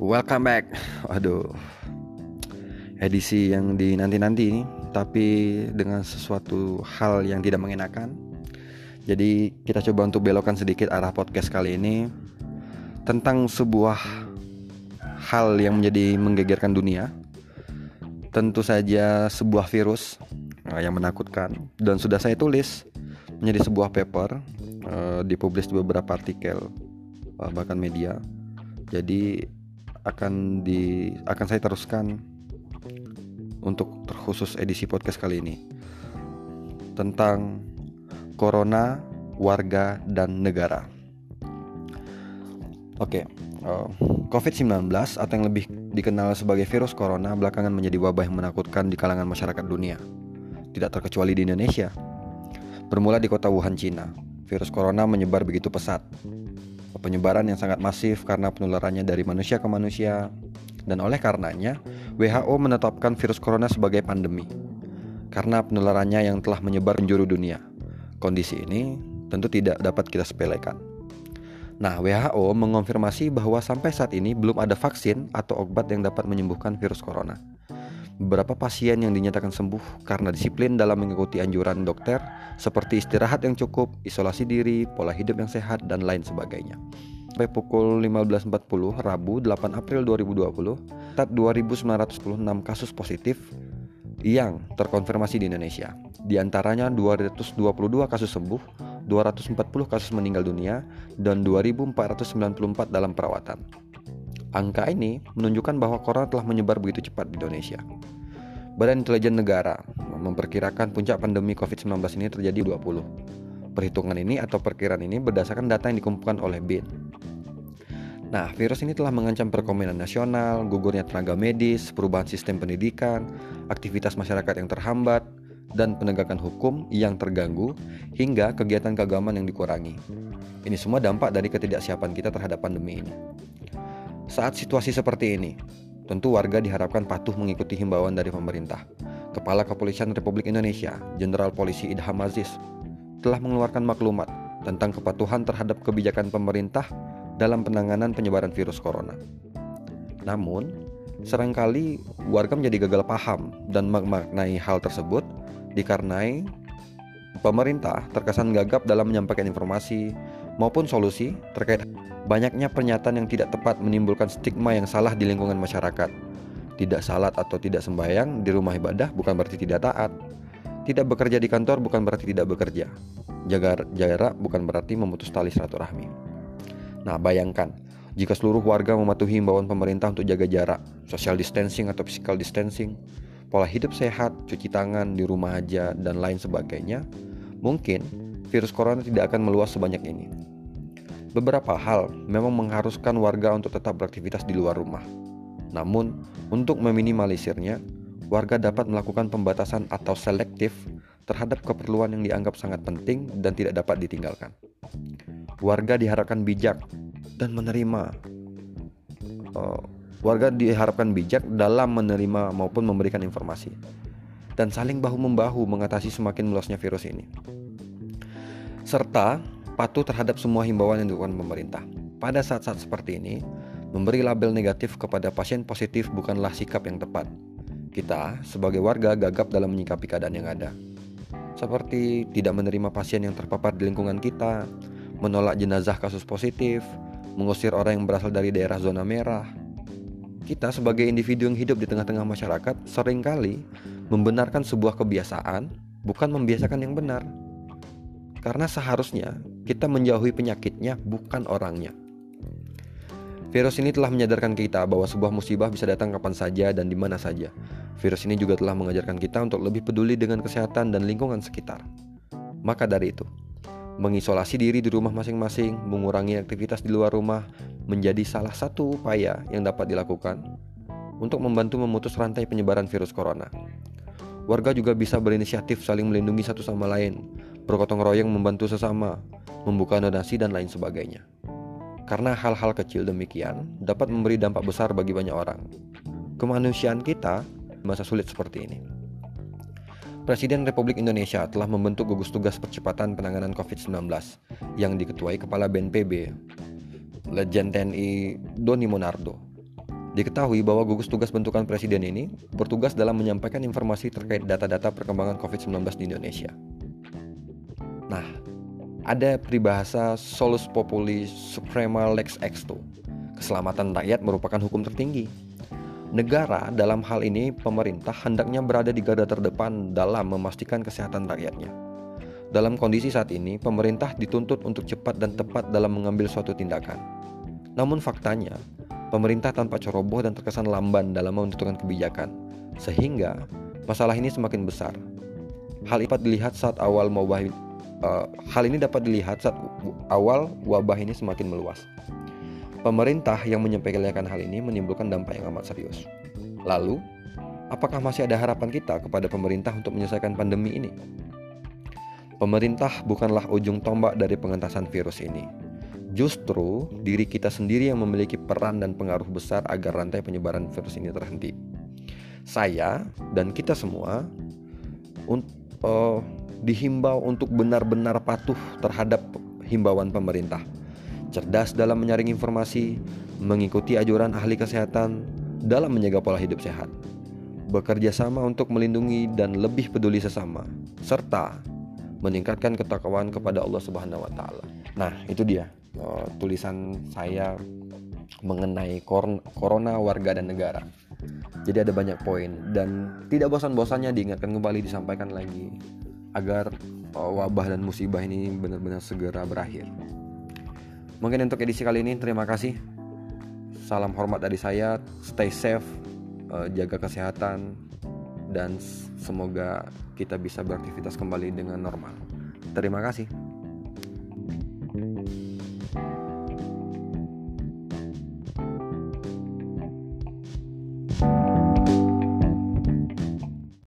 Welcome back. Waduh. Edisi yang dinanti-nanti ini tapi dengan sesuatu hal yang tidak mengenakan. Jadi kita coba untuk belokkan sedikit arah podcast kali ini tentang sebuah hal yang menjadi menggegerkan dunia. Tentu saja sebuah virus eh, yang menakutkan dan sudah saya tulis menjadi sebuah paper uh, dipublish di beberapa artikel uh, bahkan media. Jadi akan di akan saya teruskan untuk terkhusus edisi podcast kali ini tentang corona, warga dan negara. Oke, uh, COVID-19 atau yang lebih dikenal sebagai virus corona belakangan menjadi wabah yang menakutkan di kalangan masyarakat dunia. Tidak terkecuali di Indonesia. Bermula di kota Wuhan, Cina, virus corona menyebar begitu pesat penyebaran yang sangat masif karena penularannya dari manusia ke manusia. Dan oleh karenanya, WHO menetapkan virus corona sebagai pandemi karena penularannya yang telah menyebar penjuru dunia. Kondisi ini tentu tidak dapat kita sepelekan. Nah, WHO mengonfirmasi bahwa sampai saat ini belum ada vaksin atau obat yang dapat menyembuhkan virus corona. Beberapa pasien yang dinyatakan sembuh karena disiplin dalam mengikuti anjuran dokter seperti istirahat yang cukup, isolasi diri, pola hidup yang sehat, dan lain sebagainya. Sampai pukul 15.40 Rabu 8 April 2020, tat 2.916 kasus positif yang terkonfirmasi di Indonesia. Di antaranya 222 kasus sembuh, 240 kasus meninggal dunia, dan 2.494 dalam perawatan. Angka ini menunjukkan bahwa corona telah menyebar begitu cepat di Indonesia. Badan Intelijen Negara memperkirakan puncak pandemi COVID-19 ini terjadi 20. Perhitungan ini atau perkiraan ini berdasarkan data yang dikumpulkan oleh BIN. Nah, virus ini telah mengancam perekonomian nasional, gugurnya tenaga medis, perubahan sistem pendidikan, aktivitas masyarakat yang terhambat, dan penegakan hukum yang terganggu hingga kegiatan keagamaan yang dikurangi. Ini semua dampak dari ketidaksiapan kita terhadap pandemi ini. Saat situasi seperti ini, tentu warga diharapkan patuh mengikuti himbauan dari pemerintah. Kepala Kepolisian Republik Indonesia, Jenderal Polisi Idham Aziz, telah mengeluarkan maklumat tentang kepatuhan terhadap kebijakan pemerintah dalam penanganan penyebaran virus corona. Namun, sering kali warga menjadi gagal paham dan memaknai hal tersebut dikarenai pemerintah terkesan gagap dalam menyampaikan informasi maupun solusi terkait banyaknya pernyataan yang tidak tepat menimbulkan stigma yang salah di lingkungan masyarakat. Tidak salat atau tidak sembahyang di rumah ibadah bukan berarti tidak taat. Tidak bekerja di kantor bukan berarti tidak bekerja. Jaga jarak bukan berarti memutus tali silaturahmi. Nah, bayangkan jika seluruh warga mematuhi himbauan pemerintah untuk jaga jarak, social distancing atau physical distancing, pola hidup sehat, cuci tangan di rumah aja, dan lain sebagainya, mungkin virus corona tidak akan meluas sebanyak ini. Beberapa hal memang mengharuskan warga untuk tetap beraktivitas di luar rumah. Namun, untuk meminimalisirnya, warga dapat melakukan pembatasan atau selektif terhadap keperluan yang dianggap sangat penting dan tidak dapat ditinggalkan. Warga diharapkan bijak dan menerima. Uh, warga diharapkan bijak dalam menerima maupun memberikan informasi dan saling bahu-membahu mengatasi semakin meluasnya virus ini. Serta patuh terhadap semua himbauan yang dilakukan pemerintah. Pada saat-saat seperti ini, memberi label negatif kepada pasien positif bukanlah sikap yang tepat. Kita, sebagai warga, gagap dalam menyikapi keadaan yang ada. Seperti tidak menerima pasien yang terpapar di lingkungan kita, menolak jenazah kasus positif, mengusir orang yang berasal dari daerah zona merah. Kita sebagai individu yang hidup di tengah-tengah masyarakat sering kali membenarkan sebuah kebiasaan, bukan membiasakan yang benar. Karena seharusnya kita menjauhi penyakitnya bukan orangnya. Virus ini telah menyadarkan kita bahwa sebuah musibah bisa datang kapan saja dan di mana saja. Virus ini juga telah mengajarkan kita untuk lebih peduli dengan kesehatan dan lingkungan sekitar. Maka dari itu, mengisolasi diri di rumah masing-masing, mengurangi aktivitas di luar rumah menjadi salah satu upaya yang dapat dilakukan untuk membantu memutus rantai penyebaran virus corona. Warga juga bisa berinisiatif saling melindungi satu sama lain, bergotong royong membantu sesama, membuka donasi dan lain sebagainya. Karena hal-hal kecil demikian dapat memberi dampak besar bagi banyak orang. Kemanusiaan kita masa sulit seperti ini. Presiden Republik Indonesia telah membentuk gugus tugas percepatan penanganan COVID-19 yang diketuai Kepala BNPB, Legend TNI Doni Monardo. Diketahui bahwa gugus tugas bentukan presiden ini bertugas dalam menyampaikan informasi terkait data-data perkembangan COVID-19 di Indonesia. Ada peribahasa solus populi suprema lex exto. Keselamatan rakyat merupakan hukum tertinggi. Negara dalam hal ini pemerintah hendaknya berada di garda terdepan dalam memastikan kesehatan rakyatnya. Dalam kondisi saat ini, pemerintah dituntut untuk cepat dan tepat dalam mengambil suatu tindakan. Namun faktanya, pemerintah tanpa ceroboh dan terkesan lamban dalam menentukan kebijakan, sehingga masalah ini semakin besar. Hal ini dapat dilihat saat awal wabah uh, hal ini dapat dilihat saat awal wabah ini semakin meluas. Pemerintah yang menyampaikan hal ini menimbulkan dampak yang amat serius. Lalu, apakah masih ada harapan kita kepada pemerintah untuk menyelesaikan pandemi ini? Pemerintah bukanlah ujung tombak dari pengentasan virus ini. Justru diri kita sendiri yang memiliki peran dan pengaruh besar agar rantai penyebaran virus ini terhenti. Saya dan kita semua uh, dihimbau untuk benar-benar patuh terhadap himbauan pemerintah. Cerdas dalam menyaring informasi, mengikuti ajuran ahli kesehatan dalam menjaga pola hidup sehat. Bekerja sama untuk melindungi dan lebih peduli sesama, serta meningkatkan ketakwaan kepada Allah Subhanahu wa taala. Nah, itu dia uh, tulisan saya mengenai corona warga dan negara. Jadi ada banyak poin dan tidak bosan-bosannya diingatkan kembali disampaikan lagi agar uh, wabah dan musibah ini benar-benar segera berakhir. Mungkin untuk edisi kali ini terima kasih. Salam hormat dari saya, stay safe, uh, jaga kesehatan, dan semoga kita bisa beraktivitas kembali dengan normal. Terima kasih.